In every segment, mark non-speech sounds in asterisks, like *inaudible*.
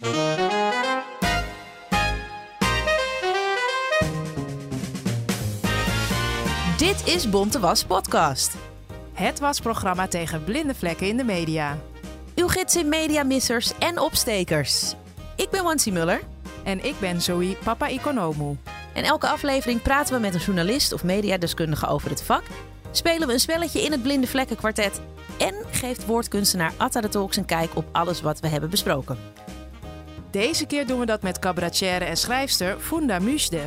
Dit is Bonte Was Podcast. Het wasprogramma tegen blinde vlekken in de media. Uw gids in mediamissers en opstekers. Ik ben Wansi Muller. En ik ben Zoe Papa Economu. En elke aflevering praten we met een journalist of mediadeskundige over het vak. Spelen we een spelletje in het Blinde Vlekken Kwartet. En geeft woordkunstenaar Atta de Talks een kijk op alles wat we hebben besproken. Deze keer doen we dat met cabaretière en schrijfster Funda Mujde.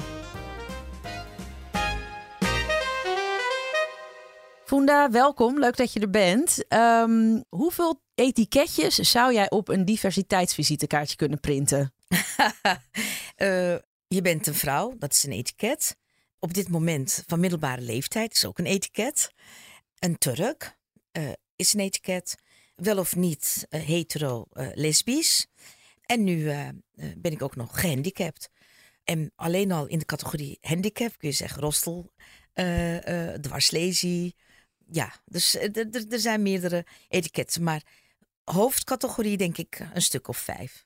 Funda, welkom. Leuk dat je er bent. Ehm, hoeveel etiketjes zou jij op een diversiteitsvisitekaartje kunnen printen? Uh, *laughs* je bent een vrouw, dat is een etiket. Op dit moment van middelbare leeftijd is ook een etiket. Een Turk uh, is een etiket. Wel of niet uh, hetero, lesbisch. En nu ben ik ook nog gehandicapt. En alleen al in de categorie handicap kun je zeggen rostel, dwarslesie. Ja, dus er zijn meerdere etiketten. Maar hoofdcategorie denk ik een stuk of vijf.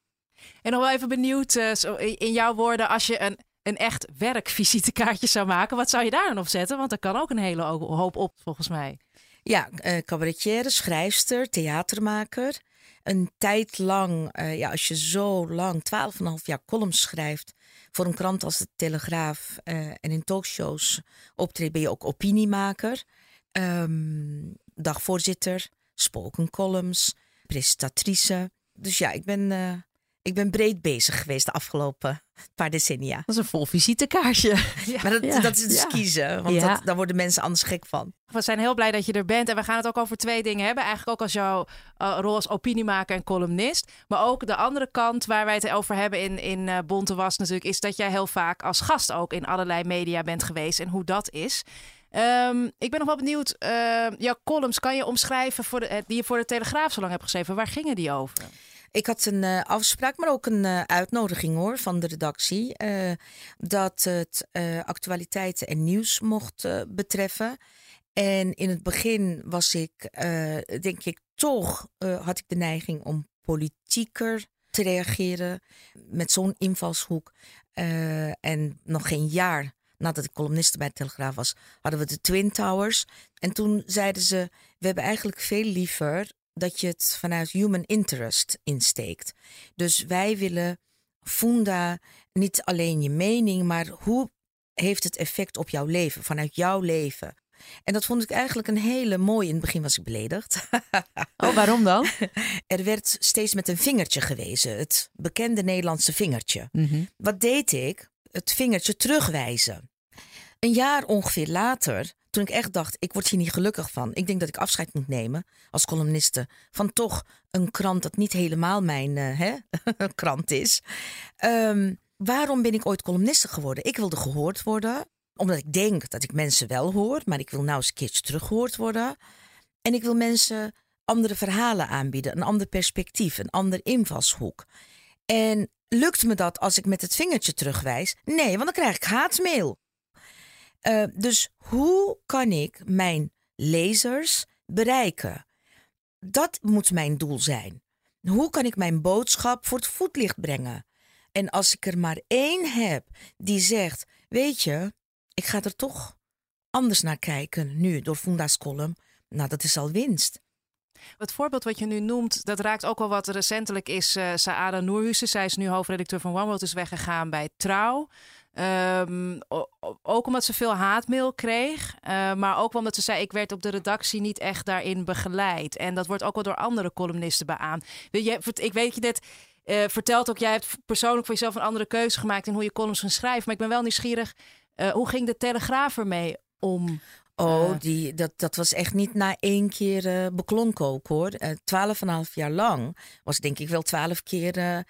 En nog wel even benieuwd, in jouw woorden, als je een, een echt werkvisitekaartje zou maken, wat zou je daar dan op zetten? Want er kan ook een hele hoop op, volgens mij. Ja, uh, cabaretière, schrijfster, theatermaker. Een tijd lang, uh, ja, als je zo lang, 12,5 jaar columns schrijft voor een krant als de Telegraaf uh, en in talkshows optreedt, ben je ook opiniemaker. Um, dagvoorzitter, spoken columns, presentatrice. Dus ja, ik ben ik ben breed bezig geweest de afgelopen paar decennia. Dat is een vol visitekaartje. *laughs* Ja, maar dat, ja, dat is dus ja. kiezen, want dat, daar worden mensen anders gek van. We zijn heel blij dat je er bent en we gaan het ook over twee dingen hebben. Eigenlijk ook als jouw uh, rol als opiniemaker en columnist. Maar ook de andere kant waar wij het over hebben in, in uh, Bonte Was natuurlijk... is dat jij heel vaak als gast ook in allerlei media bent geweest en hoe dat is. Um, ik ben nog wel benieuwd, uh, jouw columns kan je omschrijven voor de, die je voor de Telegraaf zo lang hebt geschreven. Waar gingen die over? Ik had een uh, afspraak, maar ook een uh, uitnodiging hoor van de redactie. Uh, dat het actualiteiten en nieuws mocht betreffen. En in het begin was ik, denk ik, toch had ik de neiging om politieker te reageren. Met zo'n invalshoek. en nog geen jaar nadat ik columniste bij de Telegraaf was, hadden we de Twin Towers. En toen zeiden ze: We hebben eigenlijk veel liever dat je het vanuit human interest insteekt. Dus wij willen Funda niet alleen je mening, maar hoe heeft het effect op jouw leven, vanuit jouw leven? En dat vond ik eigenlijk een hele mooie. In het begin was ik beledigd. *laughs* Oh, waarom dan? *laughs* Er werd steeds met een vingertje gewezen. Het bekende Nederlandse vingertje. Mm -hmm. Wat deed ik? Het vingertje terugwijzen. Een jaar ongeveer later toen ik echt dacht, ik word hier niet gelukkig van. Ik denk dat ik afscheid moet nemen als columniste van toch een krant dat niet helemaal mijn uh, hè, *laughs* krant is. Um, waarom ben ik ooit columniste geworden? Ik wilde gehoord worden, omdat ik denk dat ik mensen wel hoor, maar ik wil nou eens een keertje teruggehoord worden. En ik wil mensen andere verhalen aanbieden, een ander perspectief, een ander invalshoek. En lukt me dat als ik met het vingertje terugwijs? Nee, want dan krijg ik haatmail. Uh, dus hoe kan ik mijn lezers bereiken? Dat moet mijn doel zijn. Hoe kan ik mijn boodschap voor het voetlicht brengen? En als ik er maar één heb die zegt: Weet je, ik ga er toch anders naar kijken nu door Funda's column. Nou, dat is al winst. Het voorbeeld wat je nu noemt, dat raakt ook wel wat recentelijk is. Uh, Saada Noorhusen, zij is nu hoofdredacteur van One World, is weggegaan bij Trouw. Um, ook omdat ze veel haatmail kreeg. Uh, maar ook omdat ze zei: Ik werd op de redactie niet echt daarin begeleid. En dat wordt ook wel door andere columnisten beaamd. Ik weet je dit. Uh, vertelt ook, jij hebt persoonlijk voor jezelf een andere keuze gemaakt in hoe je columns gaan schrijven. Maar ik ben wel nieuwsgierig. Uh, hoe ging de Telegraaf ermee om? Oh, Eh, die, dat, dat was echt niet na één keer eh, beklonken ook hoor. Eh, Twaalf en een half jaar lang was denk ik wel twaalf keer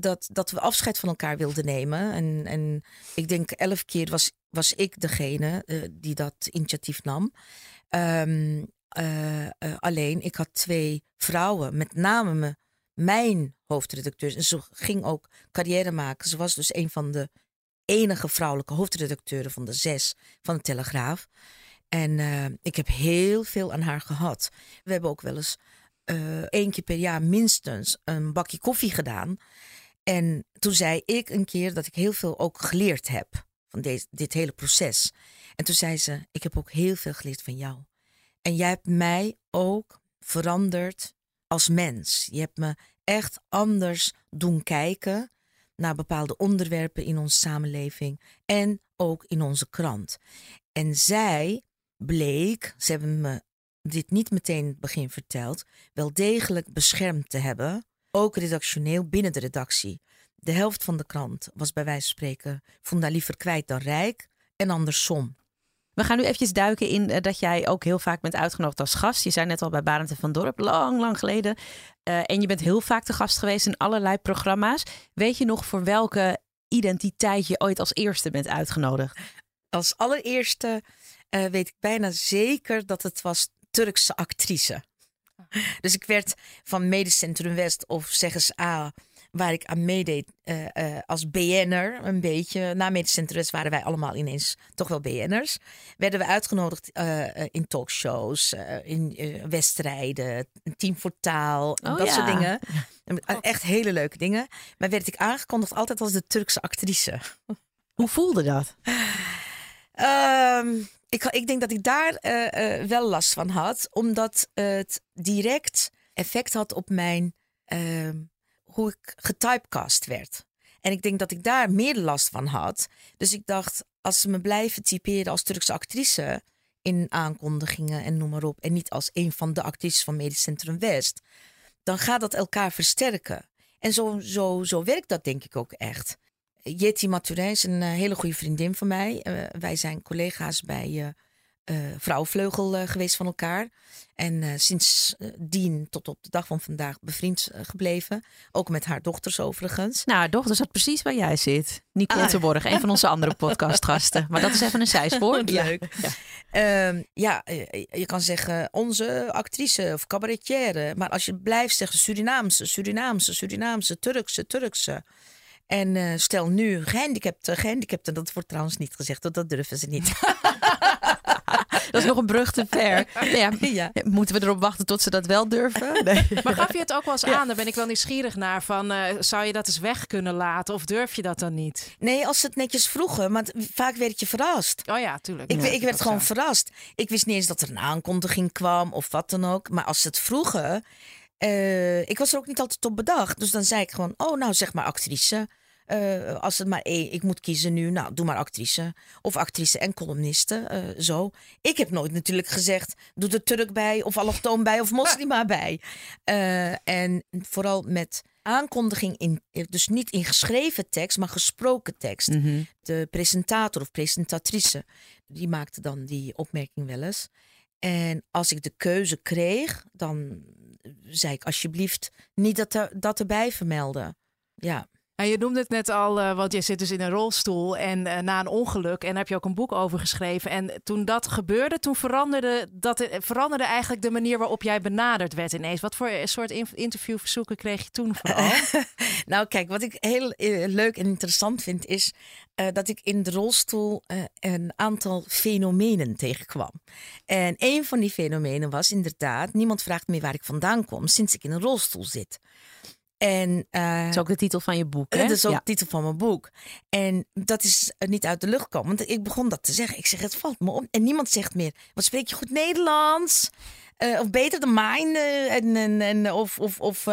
dat, dat we afscheid van elkaar wilden nemen. En, en ik denk elf keer was, was ik degene die dat initiatief nam. Ehm, eh, eh, alleen, ik had twee vrouwen, met name me, mijn hoofdredacteurs. En ze ging ook carrière maken. Ze was dus een van de enige vrouwelijke hoofdredacteuren van de zes van de Telegraaf. En eh, ik heb heel veel aan haar gehad. We hebben ook wel eens eh, één keer per jaar minstens een bakje koffie gedaan. En toen zei ik een keer dat ik heel veel ook geleerd heb van deze, dit hele proces. En toen zei ze: Ik heb ook heel veel geleerd van jou. En jij hebt mij ook veranderd als mens. Je hebt me echt anders doen kijken naar bepaalde onderwerpen in onze samenleving en ook in onze krant. En zij bleek, ze hebben me dit niet meteen in het begin verteld, wel degelijk beschermd te hebben, ook redactioneel binnen de redactie. De helft van de krant was bij wijze van spreken, vond haar liever kwijt dan rijk en andersom. We gaan nu eventjes duiken in eh, dat jij ook heel vaak bent uitgenodigd als gast. Je zei net al bij Barend en van Dorp, lang, lang geleden. Eh, en je bent heel vaak te gast geweest in allerlei programma's. Weet je nog voor welke identiteit je ooit als eerste bent uitgenodigd? Als allereerste eh, weet ik bijna zeker dat het was Turkse actrice. Dus ik werd van Medisch Centrum West of Zeggens A, waar ik aan meedeed eh, eh, als BN'er een beetje. Na Medisch waren wij allemaal ineens toch wel BN'ers. Werden we uitgenodigd eh, in talkshows, in wedstrijden, Team voor Taal, Oh, dat ja. soort dingen. *laughs* Echt hele leuke dingen. Maar werd ik aangekondigd altijd als de Turkse actrice. *laughs* Hoe voelde dat? Ehm, ik, ik denk dat ik daar wel last van had, omdat het direct effect had op mijn ehm, hoe ik getypecast werd. En ik denk dat ik daar meer last van had. Dus ik dacht, als ze me blijven typeren als Turkse actrice in aankondigingen en noem maar op, en niet als een van de actrices van Medisch Centrum West, dan gaat dat elkaar versterken. En zo, zo, zo werkt dat denk ik ook echt. Jetty Maturin is een eh, hele goede vriendin van mij. Eh, wij zijn collega's bij eh eh, Vrouwenvleugel eh, geweest van elkaar. En sinds eh, dien tot op de dag van vandaag bevriend gebleven. Ook met haar dochters overigens. Nou, haar dochter zat precies waar jij zit. Nicole Ah. Terborg, een van onze andere podcastgasten. Maar dat is even een zijspoor. *laughs* Ja. Leuk. Ehm, ja, eh, je kan zeggen onze actrice of cabaretière. Maar als je blijft zeggen Surinaamse, Surinaamse, Surinaamse, Turkse, Turkse. En stel nu gehandicapte, gehandicapte. Dat wordt trouwens niet gezegd, want dat durven ze niet. *laughs* *laughs* Dat is nog een brug te ver. Ja, Ja. Moeten we erop wachten tot ze dat wel durven? *laughs* Nee. Maar gaf je het ook wel eens aan? Daar ben ik wel nieuwsgierig naar. Van, eh, zou je dat eens weg kunnen laten? Of durf je dat dan niet? Nee, als ze het netjes vroegen, want vaak werd je verrast. Oh ja, tuurlijk. Ik, Ja, ik werd gewoon zo. verrast. Ik wist niet eens dat er een aankondiging kwam of wat dan ook. Maar als ze het vroegen, eh, ik was er ook niet altijd op bedacht. Dus dan zei ik gewoon, oh nou zeg maar actrice. Eh, als het maar één, ik moet kiezen nu, nou doe maar actrice. Of actrice en columniste, eh, zo. Ik heb nooit natuurlijk gezegd, doe er Turk bij of allochtoon bij of moslima *laughs* bij. Eh, en vooral met aankondiging, in, dus niet in geschreven tekst, maar gesproken tekst Mhm. de presentator of presentatrice, die maakte dan die opmerking wel eens. En als ik de keuze kreeg, dan zei ik alsjeblieft niet dat, er, dat erbij vermelden. Ja, En je noemde het net al, eh, want je zit dus in een rolstoel en eh, na een ongeluk. En daar heb je ook een boek over geschreven. En toen dat gebeurde, toen veranderde, dat, eh, veranderde eigenlijk de manier waarop jij benaderd werd ineens. Wat voor soort in- interviewverzoeken kreeg je toen vooral? *laughs* nou kijk, wat ik heel leuk en interessant vind is dat ik in de rolstoel een aantal fenomenen tegenkwam. En een van die fenomenen was inderdaad, niemand vraagt meer waar ik vandaan kom sinds ik in een rolstoel zit. En, eh, Dat is ook de titel van je boek, hè? Dat is ook Ja. de titel van mijn boek. En dat is eh, niet uit de lucht komen. Want ik begon dat te zeggen. Ik zeg, het valt me op. En niemand zegt meer, wat spreek je goed Nederlands? Eh, of beter dan mijn? en, en, en, of of, of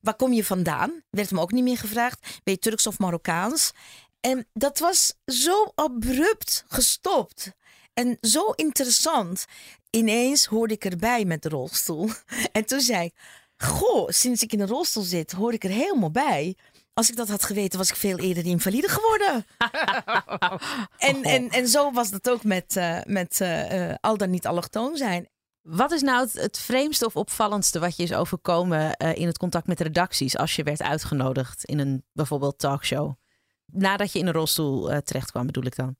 waar kom je vandaan? Werd me ook niet meer gevraagd. Ben je Turks of Marokkaans? En dat was zo abrupt gestopt. En zo interessant. Ineens hoorde ik erbij met de rolstoel. *laughs* En toen zei ik, goh, sinds ik in een rolstoel zit, hoor ik er helemaal bij. Als ik dat had geweten, was ik veel eerder invalide geworden. *laughs* en, en, en zo was dat ook met, uh, met uh, al dan niet allochtoon zijn. Wat is nou het, het, vreemdste of opvallendste wat je is overkomen uh, in het contact met redacties als je werd uitgenodigd in een bijvoorbeeld talkshow? Nadat je in een rolstoel terecht kwam, bedoel ik dan?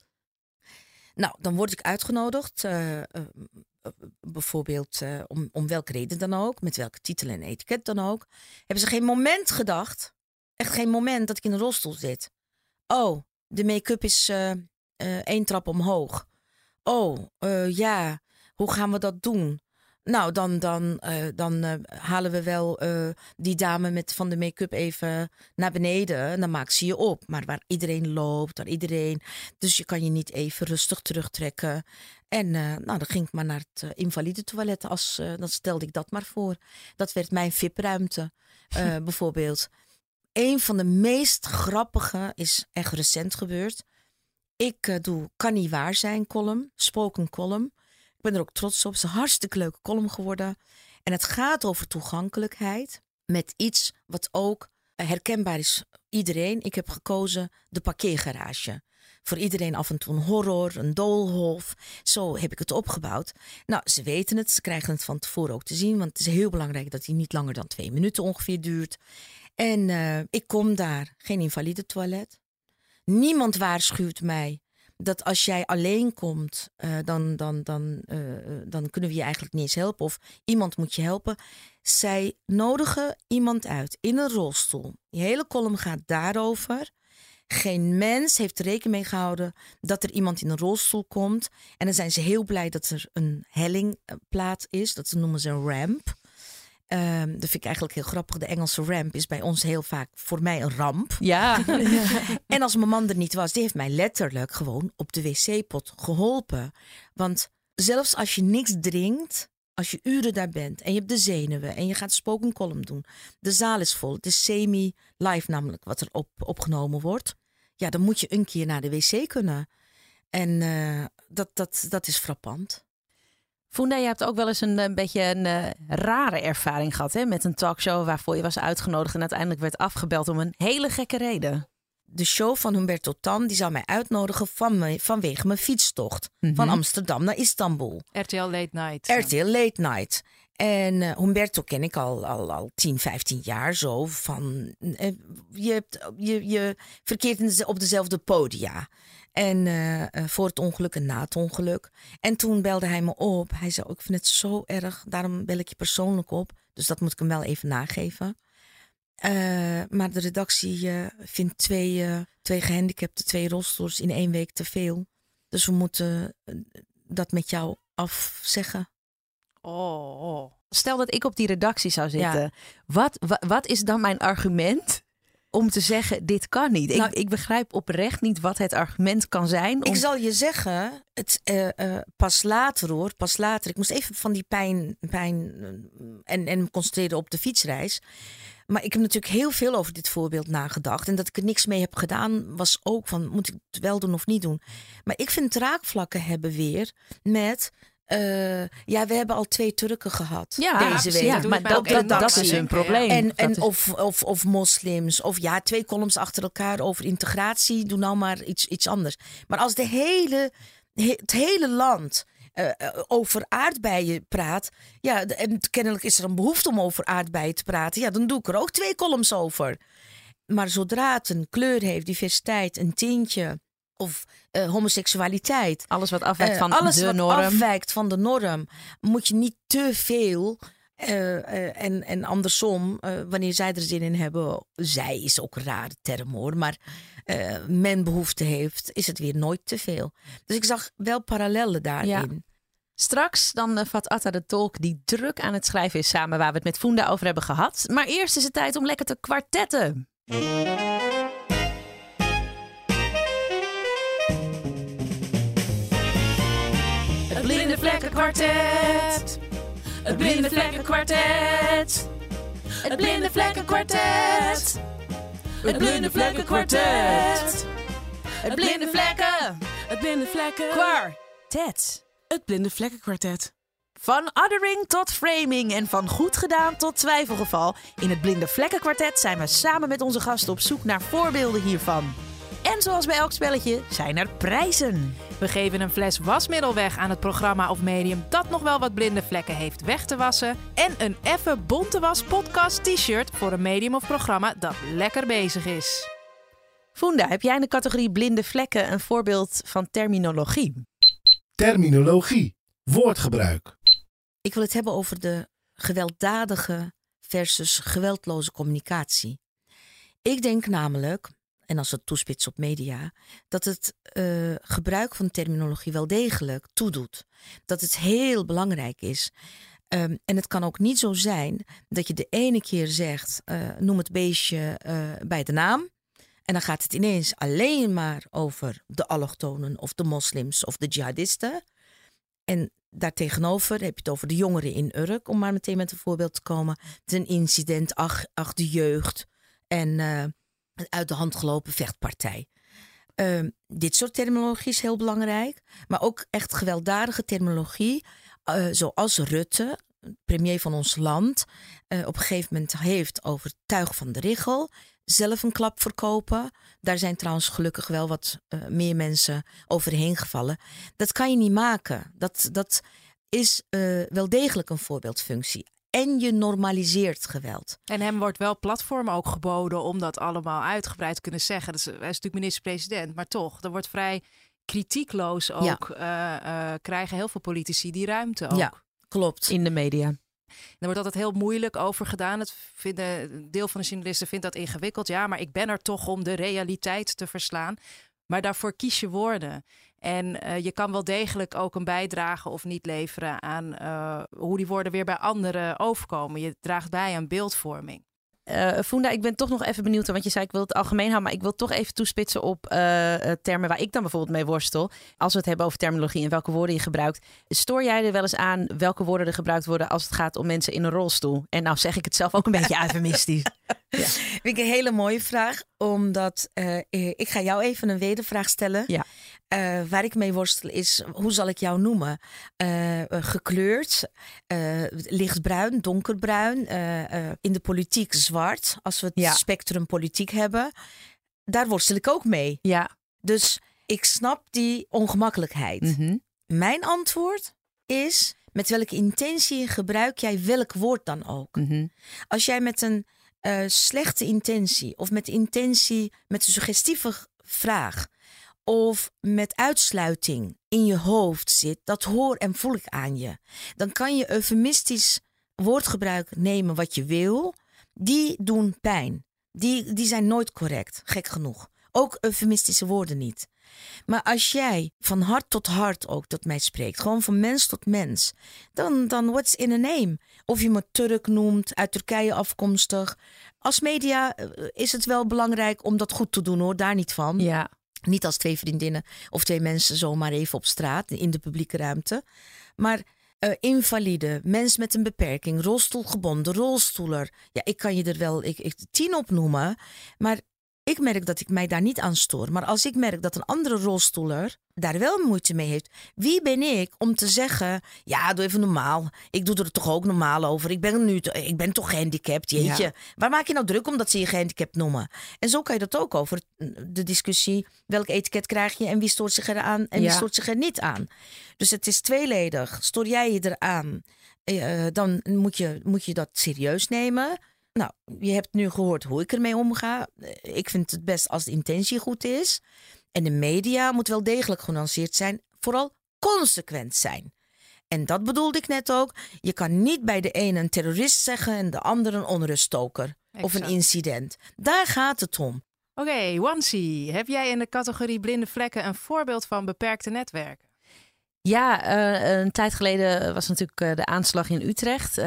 Nou, dan word ik uitgenodigd. Uh, bijvoorbeeld om, om welke reden dan ook, met welke titel en etiket dan ook. Hebben ze geen moment gedacht, echt geen moment dat ik in een rolstoel zit. Oh, de make-up is één trap omhoog. Oh, ja, hoe gaan we dat doen? Nou, dan, dan, uh, dan uh, halen we wel uh, die dame met, van de make-up even naar beneden. En dan maakt ze je op. Maar waar iedereen loopt, waar iedereen. Dus je kan je niet even rustig terugtrekken. En nou, dan ging ik maar naar het invalide toilet. Als, dan stelde ik dat maar voor. Dat werd mijn VIP-ruimte, *laughs* bijvoorbeeld. Een van de meest grappige is echt recent gebeurd. Ik doe Kan niet waar zijn column, spoken column. Ik ben er ook trots op. Het is een hartstikke leuke column geworden. En het gaat over toegankelijkheid met iets wat ook herkenbaar is. Iedereen. Ik heb gekozen de parkeergarage. Voor iedereen af en toe een horror, een doolhof. Zo heb ik het opgebouwd. Nou, ze weten het. Ze krijgen het van tevoren ook te zien. Want het is heel belangrijk dat hij niet langer dan twee minuten ongeveer duurt. En uh, ik kom daar. Geen invalide toilet. Niemand waarschuwt mij dat als jij alleen komt, uh, dan, dan, dan, uh, dan kunnen we je eigenlijk niet eens helpen. Of iemand moet je helpen. Zij nodigen iemand uit in een rolstoel. Die hele column gaat daarover. Geen mens heeft er rekening mee gehouden dat er iemand in een rolstoel komt. En dan zijn ze heel blij dat er een hellingplaats is. Dat noemen ze een ramp. Um, dat vind ik eigenlijk heel grappig. De Engelse ramp is bij ons heel vaak voor mij een ramp. *laughs* Ja. en als mijn man er niet was, die heeft mij letterlijk gewoon op de wc-pot geholpen. Want zelfs als je niks drinkt, als je uren daar bent en je hebt de zenuwen en je gaat spoken column doen, de zaal is vol, het is semi-live namelijk wat er op, opgenomen wordt. Ja, dan moet je een keer naar de wc kunnen. En uh, dat, dat, dat is frappant. Funda, je hebt ook wel eens een, een beetje een uh, rare ervaring gehad hè? met een talkshow waarvoor je was uitgenodigd en uiteindelijk werd afgebeld om een hele gekke reden. De show van Humberto Tan die zou mij uitnodigen van me, vanwege mijn fietstocht mm -hmm. van Amsterdam naar Istanbul. RTL Late Night. RTL Late Night. En uh, Humberto ken ik al, al, al 10, 15 jaar zo. Van, uh, je, hebt, je, je verkeert op dezelfde podia. En uh, voor het ongeluk en na het ongeluk. En toen belde hij me op. Hij zei: Ik vind het zo erg, daarom bel ik je persoonlijk op. Dus dat moet ik hem wel even nageven. Uh, maar de redactie uh, vindt twee, twee gehandicapten, twee rolstoels in één week te veel. Dus we moeten dat met jou afzeggen. Oh, oh. Stel dat ik op die redactie zou zitten. Ja. Wat, wat, wat is dan mijn argument om te zeggen: dit kan niet. Nou, ik, ik, begrijp oprecht niet wat het argument kan zijn. Om... Ik zal je zeggen, het, uh, uh, pas later hoor, pas later. Ik moest even van die pijn, pijn en, en concentreren op de fietsreis. Maar ik heb natuurlijk heel veel over dit voorbeeld nagedacht. En dat ik er niks mee heb gedaan, was ook van: moet ik het wel doen of niet doen? Maar ik vind raakvlakken hebben weer met uh, ja, we hebben al twee Turken gehad ja, deze week. Ja, maar dat, dat, dat, is hun probleem. En, en is... of, of, of moslims. Of ja, twee columns achter elkaar over integratie. Doe nou maar iets, iets anders. Maar als de hele, het hele land uh, over aardbeien praat. Ja, en kennelijk is er een behoefte om over aardbeien te praten. Ja, dan doe ik er ook twee columns over. Maar zodra het een kleur heeft, diversiteit, een tintje of uh, homoseksualiteit. Alles wat afwijkt uh, van alles de wat norm. afwijkt van de norm. Moet je niet te veel. Uh, en, en andersom, wanneer zij er zin in hebben, zij is ook een rare term hoor, maar men behoefte heeft, is het weer nooit te veel. Dus ik zag wel parallellen daarin. Ja. Straks dan vat Atta de tolk die druk aan het schrijven is samen waar we het met Funda over hebben gehad. Maar eerst is het tijd om lekker te kwartetten. Het blinde vlekkenkwartet. Het blinde vlekkenkwartet. Het blinde vlekkenkwartet. Het blinde vlekken. Het blinde vlekken. Kwartet. Het blinde vlekkenkwartet. Van othering tot framing en van goed gedaan tot twijfelgeval. In het Blinde Vlekken Kwartet zijn we samen met onze gasten op zoek naar voorbeelden hiervan. En zoals bij elk spelletje zijn er prijzen. We geven een fles wasmiddel weg aan het programma of medium dat nog wel wat blinde vlekken heeft weg te wassen. En een effe bonte was podcast t-shirt voor een medium of programma dat lekker bezig is. Funda, heb jij in de categorie blinde vlekken een voorbeeld van terminologie? Terminologie. Woordgebruik. Ik wil het hebben over de gewelddadige versus geweldloze communicatie. Ik denk namelijk, en als het toespitsen op media, dat het eh, gebruik van terminologie wel degelijk toedoet. Dat het heel belangrijk is. Ehm, en het kan ook niet zo zijn dat je de ene keer zegt: eh, noem het beestje eh, bij de naam. En dan gaat het ineens alleen maar over de allochtonen of de moslims of de jihadisten. En daartegenover heb je het over de jongeren in Urk, om maar meteen met een voorbeeld te komen. Het is een incident, ach, ach de jeugd en uit de hand gelopen vechtpartij. Uh, dit soort terminologie is heel belangrijk, maar ook echt gewelddadige terminologie, uh, zoals Rutte, premier van ons land, op een gegeven moment heeft over tuig van de richel zelf een klap verkopen. Daar zijn trouwens gelukkig wel wat uh, meer mensen overheen gevallen. Dat kan je niet maken. Dat, dat is wel degelijk een voorbeeldfunctie. En je normaliseert geweld. En hem wordt wel platform ook geboden om dat allemaal uitgebreid te kunnen zeggen. Dus hij is natuurlijk minister-president, maar toch, er wordt vrij kritiekloos ook. Ja. Uh, krijgen heel veel politici die ruimte ook. Ja, klopt. In de media. Er wordt altijd heel moeilijk over gedaan. Het vinden, een deel van de journalisten vindt dat ingewikkeld. Ja, maar ik ben er toch om de realiteit te verslaan. Maar daarvoor kies je woorden. En uh, je kan wel degelijk ook een bijdrage of niet leveren aan uh, hoe die woorden weer bij anderen overkomen. Je draagt bij aan beeldvorming. Uh, Funda, ik ben toch nog even benieuwd, want je zei ik wil het algemeen houden, maar ik wil toch even toespitsen op uh, termen waar ik dan bijvoorbeeld mee worstel. Als we het hebben over terminologie en welke woorden je gebruikt, stoor jij er wel eens aan welke woorden er gebruikt worden als het gaat om mensen in een rolstoel? En nou zeg ik het zelf ook een beetje *laughs* eufemistisch. *laughs* ja. Vind ik een hele mooie vraag, omdat uh, ik ga jou even een wedervraag stellen. Ja. Uh, waar ik mee worstel is, hoe zal ik jou noemen? Uh, gekleurd, lichtbruin, donkerbruin, in de politiek zwart, als we het ja. spectrum politiek hebben. Daar worstel ik ook mee. Ja. Dus ik snap die ongemakkelijkheid. Mhm. Mm -hmm. Mijn antwoord is, met welke intentie gebruik jij welk woord dan ook? Mm -hmm. Als jij met een slechte intentie of met intentie, met een suggestieve vraag of met uitsluiting in je hoofd zit, dat hoor en voel ik aan je. Dan kan je eufemistisch woordgebruik nemen wat je wil. Die doen pijn. Die, die zijn nooit correct, gek genoeg. Ook eufemistische woorden niet. Maar als jij van hart tot hart ook tot mij spreekt, gewoon van mens tot mens, dan, dan what's in a name? Of je me Turk noemt, uit Turkije afkomstig. Als media is het wel belangrijk om dat goed te doen hoor, daar niet van. Ja. Niet als twee vriendinnen of twee mensen zomaar even op straat in de publieke ruimte. Maar uh, invalide, mens met een beperking, rolstoelgebonden, rolstoeler. Ja, ik kan je er wel ik, ik, tien op noemen. Maar ik merk dat ik mij daar niet aan stoor. Maar als ik merk dat een andere rolstoeler daar wel moeite mee heeft. Wie ben ik om te zeggen, ja, doe even normaal. Ik doe er toch ook normaal over. Ik ben, nu, ik ben toch gehandicapt, jeetje. Ja. Waar maak je nou druk omdat ze je gehandicapt noemen? En zo kan je dat ook over de discussie. Welk etiket krijg je en wie stoort zich eraan en Ja. wie stoort zich er niet aan? Dus het is tweeledig. Stoor jij je eraan, eh, dan moet je, moet je dat serieus nemen. Nou, je hebt nu gehoord hoe ik ermee omga. Eh, Ik vind het best als de intentie goed is. En de media moet wel degelijk genuanceerd zijn, vooral consequent zijn. En dat bedoelde ik net ook. Je kan niet bij de ene een terrorist zeggen en de andere een onruststoker. Of een incident. Daar gaat het om. Oké, Wansi, heb jij in de categorie blinde vlekken een voorbeeld van beperkte netwerken? Ja, eh, een tijd geleden was natuurlijk eh, de aanslag in Utrecht. eh,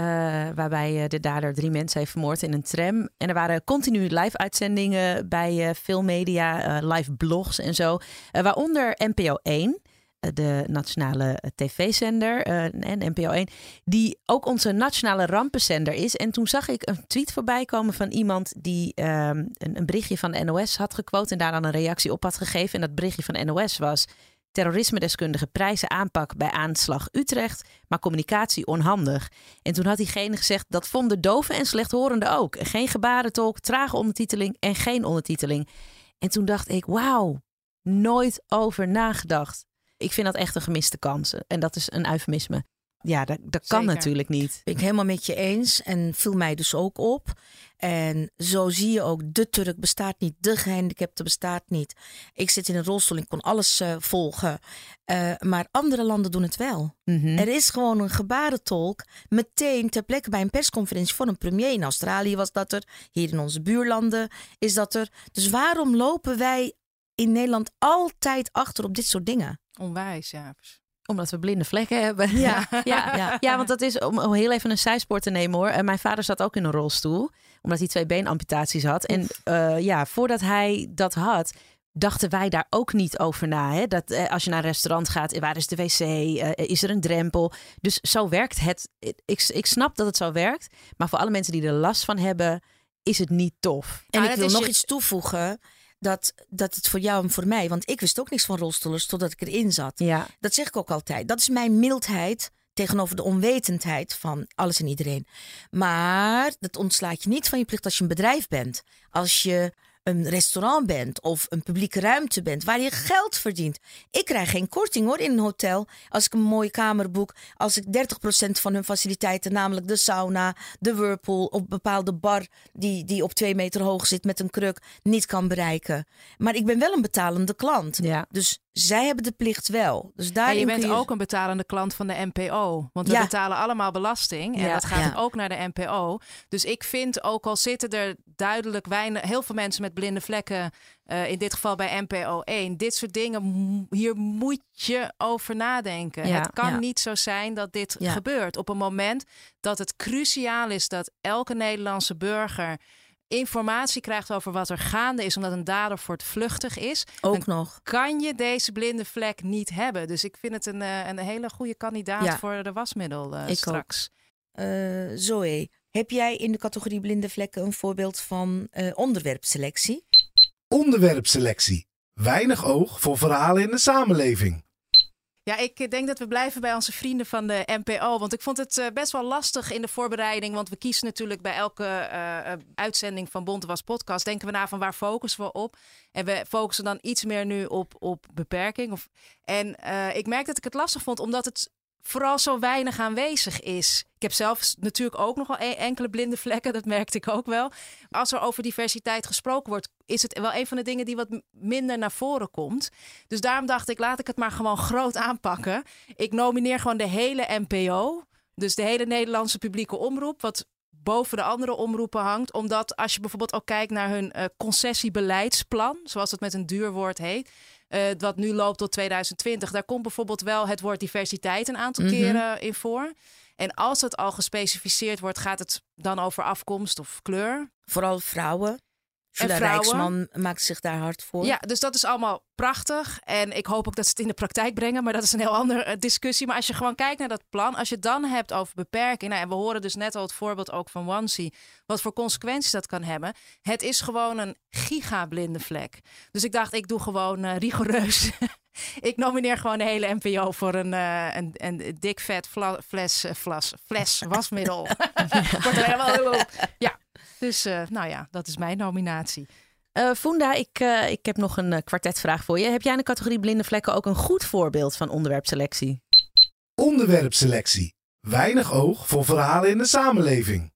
waarbij de dader drie mensen heeft vermoord in een tram. En er waren continu live-uitzendingen bij veel media, live blogs en zo. Waaronder NPO 1, eh, de nationale tv-zender. en NPO 1, die ook onze nationale rampenzender is. En toen zag ik een tweet voorbij komen van iemand die ehm, een, een berichtje van de NOS had gequote. En daar dan een reactie op had gegeven. En dat berichtje van NOS was. Terrorisme-deskundige prijzen aanpak bij aanslag Utrecht, maar communicatie onhandig. En toen had diegene gezegd dat vonden doven en slechthorenden ook. Geen gebarentolk, trage ondertiteling en geen ondertiteling. En toen dacht ik, wauw, nooit over nagedacht. Ik vind dat echt een gemiste kans. En dat is een eufemisme. Ja, dat, dat kan Zeker. natuurlijk niet. Ben ik helemaal met je eens en viel mij dus ook op. En zo zie je ook, de Turk bestaat niet, de gehandicapte bestaat niet. Ik zit in een rolstoel, ik kon alles eh, volgen. Eh, maar andere landen doen het wel. Mhm. Er is gewoon een gebarentolk meteen ter plekke bij een persconferentie voor een premier. In Australië was dat er, hier in onze buurlanden is dat er. Dus waarom lopen wij in Nederland altijd achter op dit soort dingen? Onwijs, ja. Omdat we blinde vlekken hebben. Ja. *laughs* ja. Ja. ja, want dat is om, om heel even een zijspoor te nemen hoor. En mijn vader zat ook in een rolstoel, omdat hij twee beenamputaties had. En eh, ja, voordat hij dat had, dachten wij daar ook niet over na. Hè? Dat eh, als je naar een restaurant gaat, waar is de wc? Eh, is er een drempel? Dus zo werkt het. Ik, ik snap dat het zo werkt, maar voor alle mensen die er last van hebben, is het niet tof. En Ah, ik dat wil is nog je- iets toevoegen. Dat, dat het voor jou en voor mij, want ik wist ook niks van rolstoelers totdat ik erin zat. Ja, Dat zeg ik ook altijd. Dat is mijn mildheid tegenover de onwetendheid van alles en iedereen. Maar dat ontslaat je niet van je plicht als je een bedrijf bent. Als je een restaurant bent of een publieke ruimte bent waar je geld verdient. Ik krijg geen korting hoor in een hotel als ik een mooie kamer boek. Als ik 30% van hun faciliteiten, namelijk de sauna, de whirlpool of bepaalde bar die, die op twee meter hoog zit met een kruk, niet kan bereiken. Maar ik ben wel een betalende klant. ja. Dus zij hebben de plicht wel. Dus En daarin je bent je... ook een betalende klant van de NPO. Want we Ja. betalen allemaal belasting. En Ja. dat gaat Ja. ook naar de NPO. Dus ik vind, ook al zitten er duidelijk weinig, heel veel mensen met blinde vlekken. eh, in dit geval bij NPO 1. Dit soort dingen, hier moet je over nadenken. Ja. Het kan Ja. niet zo zijn dat dit Ja. gebeurt. Op een moment dat het cruciaal is dat elke Nederlandse burger informatie krijgt over wat er gaande is, omdat een dader voortvluchtig is ook nog. kan je deze blinde vlek niet hebben. Dus ik vind het een, eh, een hele goede kandidaat Ja. voor de wasmiddel eh, straks. Eh Zoe, heb jij in de categorie blinde vlekken een voorbeeld van eh, onderwerpselectie? Onderwerpselectie. Weinig oog voor verhalen in de samenleving. Ja, ik eh, denk dat we blijven bij onze vrienden van de NPO. Want ik vond het eh, best wel lastig in de voorbereiding. Want we kiezen natuurlijk bij elke eh, uitzending van Bonte Was Podcast. Denken we na van waar focussen we op? En we focussen dan iets meer nu op, op beperking. Of, en ik merk dat ik het lastig vond, omdat het vooral zo weinig aanwezig is. Ik heb zelf natuurlijk ook nog wel e- enkele blinde vlekken, dat merkte ik ook wel. Als er over diversiteit gesproken wordt, is het wel een van de dingen die wat minder naar voren komt. Dus daarom dacht ik, laat ik het maar gewoon groot aanpakken. Ik nomineer gewoon de hele NPO, dus de hele Nederlandse publieke omroep, wat boven de andere omroepen hangt. Omdat als je bijvoorbeeld ook kijkt naar hun eh, concessiebeleidsplan, zoals het met een duur woord heet, eh, wat nu loopt tot 2020, daar komt bijvoorbeeld wel het woord diversiteit een aantal Mhm. keren in voor. En als het al gespecificeerd wordt, gaat het dan over afkomst of kleur. Vooral vrouwen. Julia vrouwen. Rijksman maakt zich daar hard voor. Ja, dus dat is allemaal prachtig. En ik hoop ook dat ze het in de praktijk brengen. Maar dat is een heel *laughs* andere eh, discussie. Maar als je gewoon kijkt naar dat plan. Als je het dan hebt over beperking. Nou, en we horen dus net al het voorbeeld ook van Wansi. Wat voor consequenties dat kan hebben. Het is gewoon een gigablinde vlek. Dus ik dacht, ik doe gewoon eh, rigoureus. *laughs* ik nomineer gewoon de hele NPO voor een, eh, een, een dik vet fla- fles, eh, flas, fles *laughs* wasmiddel. Wordt er helemaal- ja, dus eh, nou ja, dat is mijn nominatie. Eh Funda, ik, eh, ik heb nog een kwartetvraag voor je. Heb jij in de categorie blinde vlekken ook een goed voorbeeld van onderwerpselectie? Onderwerpselectie. Weinig oog voor verhalen in de samenleving.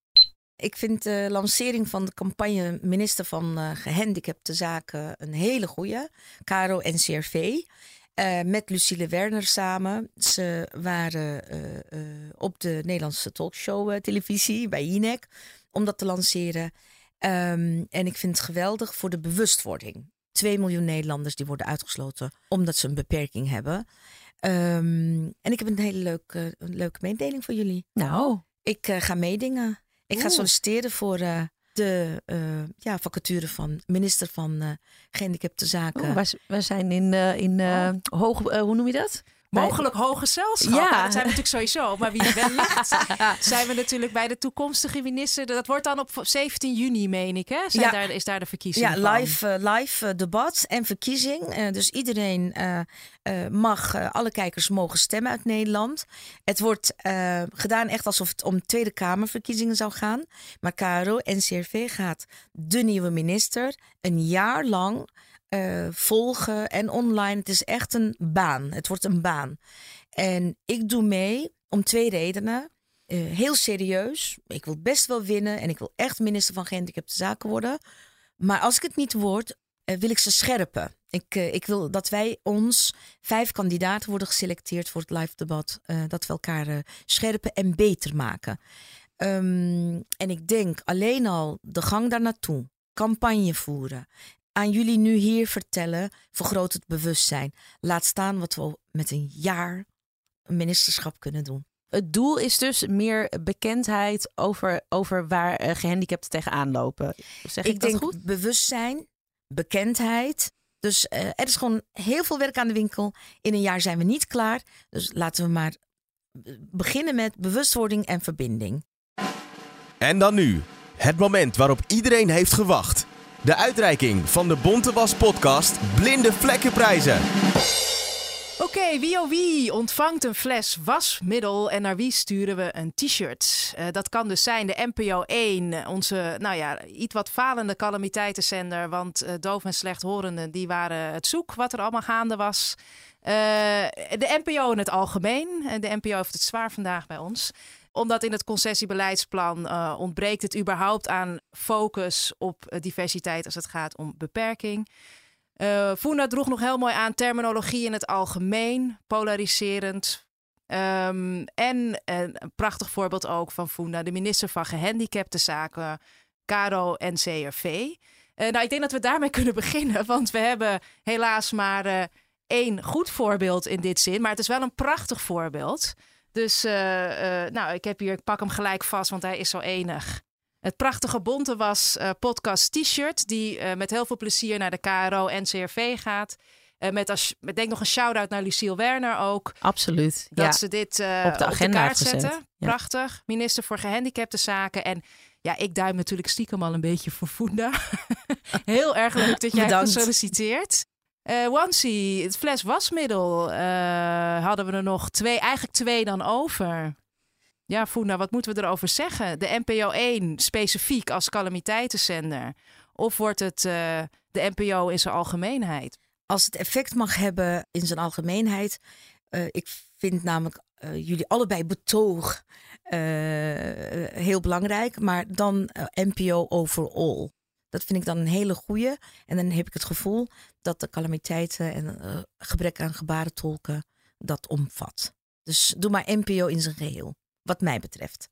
Ik vind de lancering van de campagne minister van eh, Gehandicapte Zaken een hele goeie. Caro NCRV. eh met Lucille Werner samen. Ze waren eh, eh, op de Nederlandse talkshow televisie bij Jinek om dat te lanceren. Ehm, en ik vind het geweldig voor de bewustwording. 2 miljoen Nederlanders die worden uitgesloten omdat ze een beperking hebben. Ehm, en ik heb een hele leuke, een leuke mededeling voor jullie. Nou, Ik eh, ga meedingen. Ik ga Oeh. solliciteren voor eh, de eh, ja, vacature van minister van eh Gehandicapte Zaken. oh, we, we zijn in, in eh, hoog, hoe noem je dat? Mogelijk hoge zelfschap. Ja. Dat zijn we natuurlijk sowieso. Maar wie wellicht *laughs* zijn we natuurlijk bij de toekomstige minister. Dat wordt dan op 17 juni, meen ik. Hè? Zijn Ja. daar, is daar de verkiezing Ja, van. live, eh, live eh, debat en verkiezing. Eh, dus iedereen mag, alle kijkers mogen stemmen uit Nederland. Het wordt gedaan echt alsof het om Tweede Kamerverkiezingen zou gaan. Maar KRO en CRV gaat de nieuwe minister een jaar lang eh, volgen en online. Het is echt een baan. Het wordt een baan. En ik doe mee om twee redenen. Eh, heel serieus. Ik wil best wel winnen en ik wil echt minister van Gehandicapte Zaken worden. Maar als ik het niet word, eh, wil ik ze scherpen. Ik, ik wil dat wij ons, vijf kandidaten worden geselecteerd voor het live debat. dat we elkaar scherpen en beter maken. Ehm, en ik denk alleen al de gang daar naartoe, campagne voeren. Aan jullie nu hier vertellen, vergroot het bewustzijn. Laat staan wat we met een jaar een ministerschap kunnen doen. Het doel is dus meer bekendheid over, over waar eh, gehandicapten tegenaan lopen. Zeg ik, ik dat denk goed? bewustzijn, bekendheid. Dus eh, er is gewoon heel veel werk aan de winkel. In een jaar zijn we niet klaar. Dus laten we maar eh, beginnen met bewustwording en verbinding. En dan nu, het moment waarop iedereen heeft gewacht. De uitreiking van de Bonte Was podcast Blinde Vlekkenprijzen. Oké, wie oh wie ontvangt een fles wasmiddel en naar wie sturen we een t-shirt? Eh, dat kan dus zijn de NPO 1, onze nou ja, iets wat falende calamiteitenzender. Want eh, doof en slechthorenden die waren het zoek wat er allemaal gaande was. Eh, de NPO in het algemeen. De NPO heeft het zwaar vandaag bij ons omdat in het concessiebeleidsplan eh, ontbreekt het überhaupt aan focus op eh, diversiteit als het gaat om beperking. Funda droeg nog heel mooi aan terminologie in het algemeen, polariserend. Ehm, en een prachtig voorbeeld ook van Funda, de minister van Gehandicapte Zaken, Caro en. Eh, nou, ik denk dat we daarmee *laughs* kunnen beginnen, want we hebben helaas maar één goed voorbeeld in dit zin. Maar het is wel een prachtig voorbeeld. Dus eh, eh, nou, ik heb hier, ik pak hem gelijk vast, want hij is zo enig. Het prachtige bonte was eh, podcast t-shirt, die met heel veel plezier naar de KRO en CRV gaat. Met als, met denk nog een shout-out naar Lucille Werner ook. Absoluut. Dat ja. ze dit Op de agenda kaart zetten. Ja. Prachtig. Minister voor gehandicapte zaken. En ja, ik duim natuurlijk stiekem al een beetje voor Funda. *laughs* Heel erg leuk dat jij hebt gesolliciteerd. Wansi, het fles wasmiddel eh, hadden we er nog twee, eigenlijk twee dan over. Ja, Funda, wat moeten we erover zeggen? De NPO 1 specifiek als calamiteitenzender? Of wordt het eh, de NPO in zijn algemeenheid? Als het effect mag hebben in zijn algemeenheid. ik vind namelijk jullie allebei betoog heel belangrijk. Maar dan NPO overall. Dat vind ik dan een hele goeie. En dan heb ik het gevoel dat de calamiteiten en eh, gebrek aan gebarentolken dat omvat. Dus doe maar NPO in zijn geheel, wat mij betreft.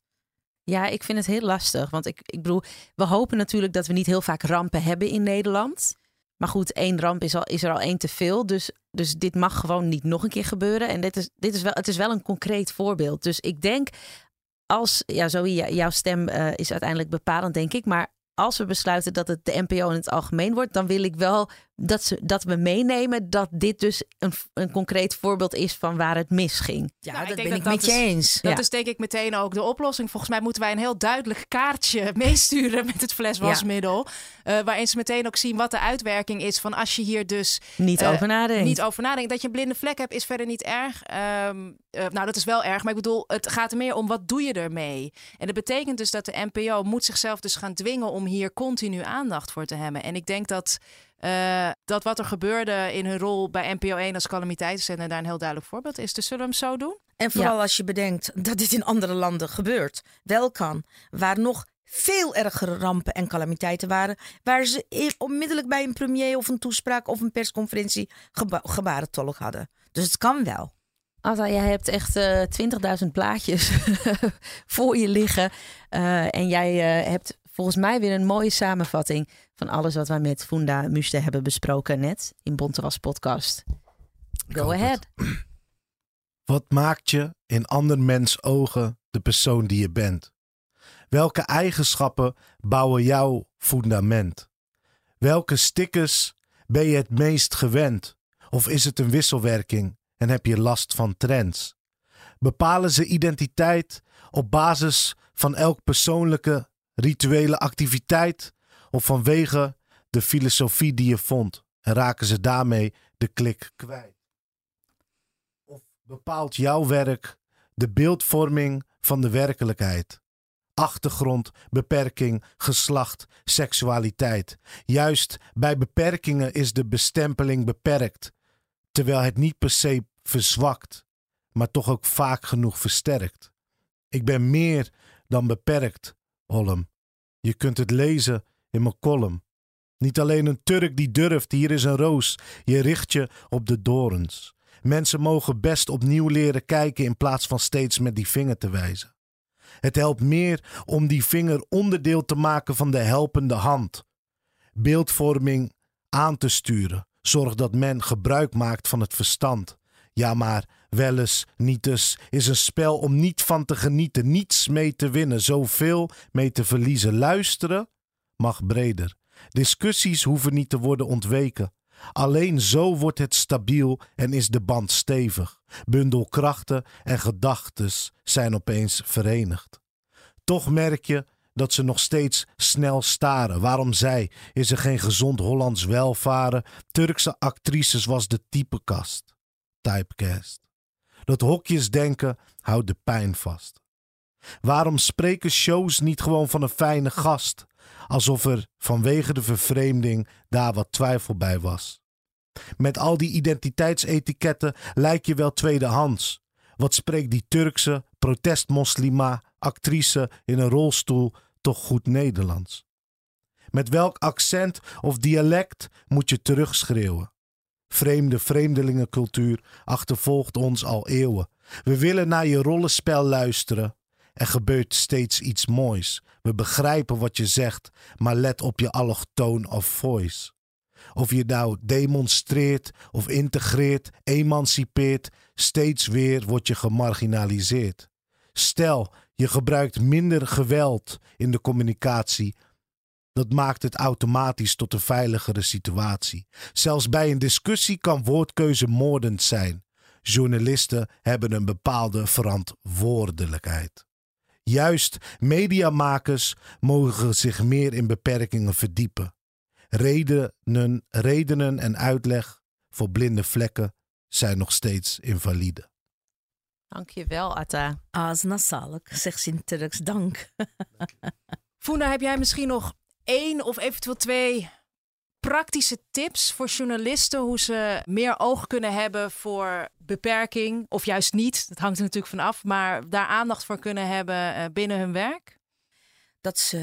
Ja, ik vind het heel lastig. Want ik, ik bedoel, we hopen natuurlijk dat we niet heel vaak rampen hebben in Nederland. Maar goed, één ramp is, al, is er al één te veel. Dus, dus dit mag gewoon niet nog een keer gebeuren. En dit is, dit is wel, het is wel een concreet voorbeeld. Dus ik denk, als, ja, jou- jouw stem eh, is uiteindelijk bepalend, denk ik. Maar als we besluiten dat het de NPO in het algemeen wordt, dan wil ik wel dat, ze, dat we meenemen dat dit dus een, een concreet voorbeeld is van waar het misging. Ja, Nou, dat ben ik dat met je is- eens. Dat Ja. is denk ik meteen ook de oplossing. Volgens mij moeten wij een heel duidelijk kaartje *laughs* meesturen met het fles wasmiddel. Eh, waarin ze meteen ook zien wat de uitwerking is van als je hier dus Niet Eh, over nadenken. niet over nadenkt. Dat je een blinde vlek hebt is verder niet erg. Ehm, eh, nou, dat is wel erg. Maar ik bedoel, het gaat er meer om wat doe je ermee. En dat betekent dus dat de NPO moet zichzelf dus gaan dwingen om hier continu aandacht voor te hebben. En ik denk dat, eh, dat wat er gebeurde in hun rol bij NPO 1 als calamiteitszender daar een heel duidelijk voorbeeld is. Dus zullen we hem zo doen? En vooral als je bedenkt dat dit in andere landen gebeurt, wel kan, waar nog veel ergere rampen en calamiteiten waren, waar ze e- onmiddellijk bij een premier of een toespraak of een persconferentie geba gebarentolk hadden. Dus het kan wel. Alta, jij hebt echt eh 20.000 plaatjes *laughs* voor je liggen. Eh, en jij eh, hebt volgens mij weer een mooie samenvatting van alles wat wij met Funda Muste hebben besproken net in Bontewas podcast. Go ahead. *clears throat* Wat maakt je in ander mens ogen de persoon die je bent? Welke eigenschappen bouwen jouw fundament? Welke stickers ben je het meest gewend? Of is het een wisselwerking en heb je last van trends? Bepalen ze identiteit op basis van elk persoonlijke rituele activiteit of vanwege de filosofie die je vond en raken ze daarmee de klik kwijt? Of bepaalt jouw werk de beeldvorming van de werkelijkheid? Achtergrond, beperking, geslacht, seksualiteit. Juist bij beperkingen is de bestempeling beperkt, terwijl het niet per se verzwakt, maar toch ook vaak genoeg versterkt. Ik ben meer dan beperkt, Holm. Je kunt het lezen in mijn column. Niet alleen een Turk die durft, hier is een roos. Je richt je op de dorens. Mensen mogen best opnieuw leren kijken in plaats van steeds met die vinger te wijzen. Het helpt meer om die vinger onderdeel te maken van de helpende hand. Beeldvorming aan te sturen. Zorg dat men gebruik maakt van het verstand. Ja, maar wel eens, niet eens, is een spel om niet van te genieten, niets mee te winnen, zoveel mee te verliezen. Luisteren mag breder. Discussies hoeven niet te worden ontweken. Alleen zo wordt het stabiel en is de band stevig. Bundelkrachten en gedachtes zijn opeens verenigd. Toch merk je dat ze nog steeds snel staren. Waarom zij? Is er geen gezond Hollands welvaren? Turkse actrices was de typekast. Typecast. Dat hokjesdenken houdt de pijn vast. Waarom spreken shows niet gewoon van een fijne gast? Alsof er vanwege de vervreemding daar wat twijfel bij was. Met al die identiteitsetiketten lijk je wel tweedehands. Wat spreekt die Turkse protestmoslima actrice in een rolstoel toch goed Nederlands? Met welk accent of dialect moet je terugschreeuwen? Vreemde vreemdelingencultuur achtervolgt ons al eeuwen. We willen naar je rollenspel luisteren. Er gebeurt steeds iets moois. We begrijpen wat je zegt, maar let op je allochtoon of voice. Of je nou demonstreert of integreert, emancipeert, steeds weer word je gemarginaliseerd. Stel, je gebruikt minder geweld in de communicatie. Dat maakt het automatisch tot een veiligere situatie. Zelfs bij een discussie kan woordkeuze moordend zijn. Journalisten hebben een bepaalde verantwoordelijkheid. Juist mediamakers mogen zich meer in beperkingen verdiepen. Redenen, redenen en uitleg voor blinde vlekken zijn nog steeds invalide. Dankjewel, Atta. Azna salik, zegt ze in Turks dank. Funda, heb jij misschien nog één of eventueel twee praktische tips voor journalisten hoe ze meer oog kunnen hebben voor beperking of juist niet? Dat hangt er natuurlijk van af, maar daar aandacht voor kunnen hebben eh, binnen hun werk? Dat ze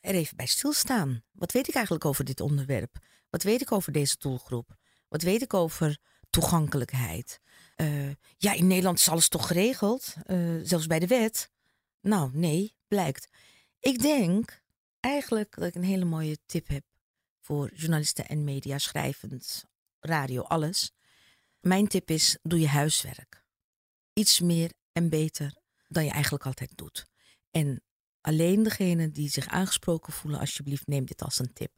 er even bij stilstaan. Wat weet ik eigenlijk over dit onderwerp? Wat weet ik over deze doelgroep? Wat weet ik over toegankelijkheid? Uh, ja, in Nederland is alles toch geregeld, uh, zelfs bij de wet. Nou, nee, blijkt. Ik denk eigenlijk dat ik een hele mooie tip heb voor journalisten en media, schrijvend, radio, alles. Mijn tip is: doe je huiswerk. Iets meer en beter dan je eigenlijk altijd doet. En alleen degene die zich aangesproken voelen, alsjeblieft, neem dit als een tip.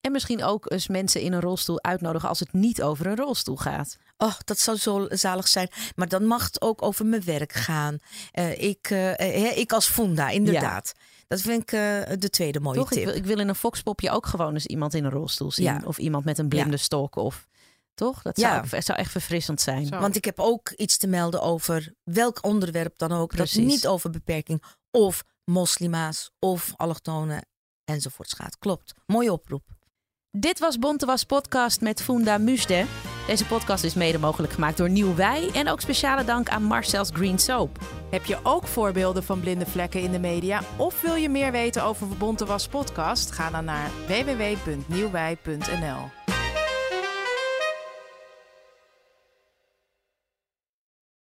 En misschien ook eens mensen in een rolstoel uitnodigen als het niet over een rolstoel gaat. Oh, dat zou zo zalig zijn. Maar dan mag het ook over mijn werk gaan. Uh, ik, uh, ik als Funda, inderdaad. Dat vind ik uh, de tweede mooie Toch, tip. Ik wil, ik wil, in een foxpopje ook gewoon eens iemand in een rolstoel zien. Ja. Of iemand met een blinde ja. stok. Of, toch? Dat zou, ja. zou echt verfrissend zijn. Zo. Want ik heb ook iets te melden over welk onderwerp dan ook. Precies. Dat niet over beperking of moslima's of allochtonen enzovoorts gaat. Klopt. Mooie oproep. Dit was Bonte Was podcast met Funda Musde. Deze podcast is mede mogelijk gemaakt door Nieuw Wij en ook speciale dank aan Marcel's Green Soap. Heb je ook voorbeelden van blinde vlekken in de media of wil je meer weten over Bonte Was podcast? Ga dan naar www.nieuwwij.nl.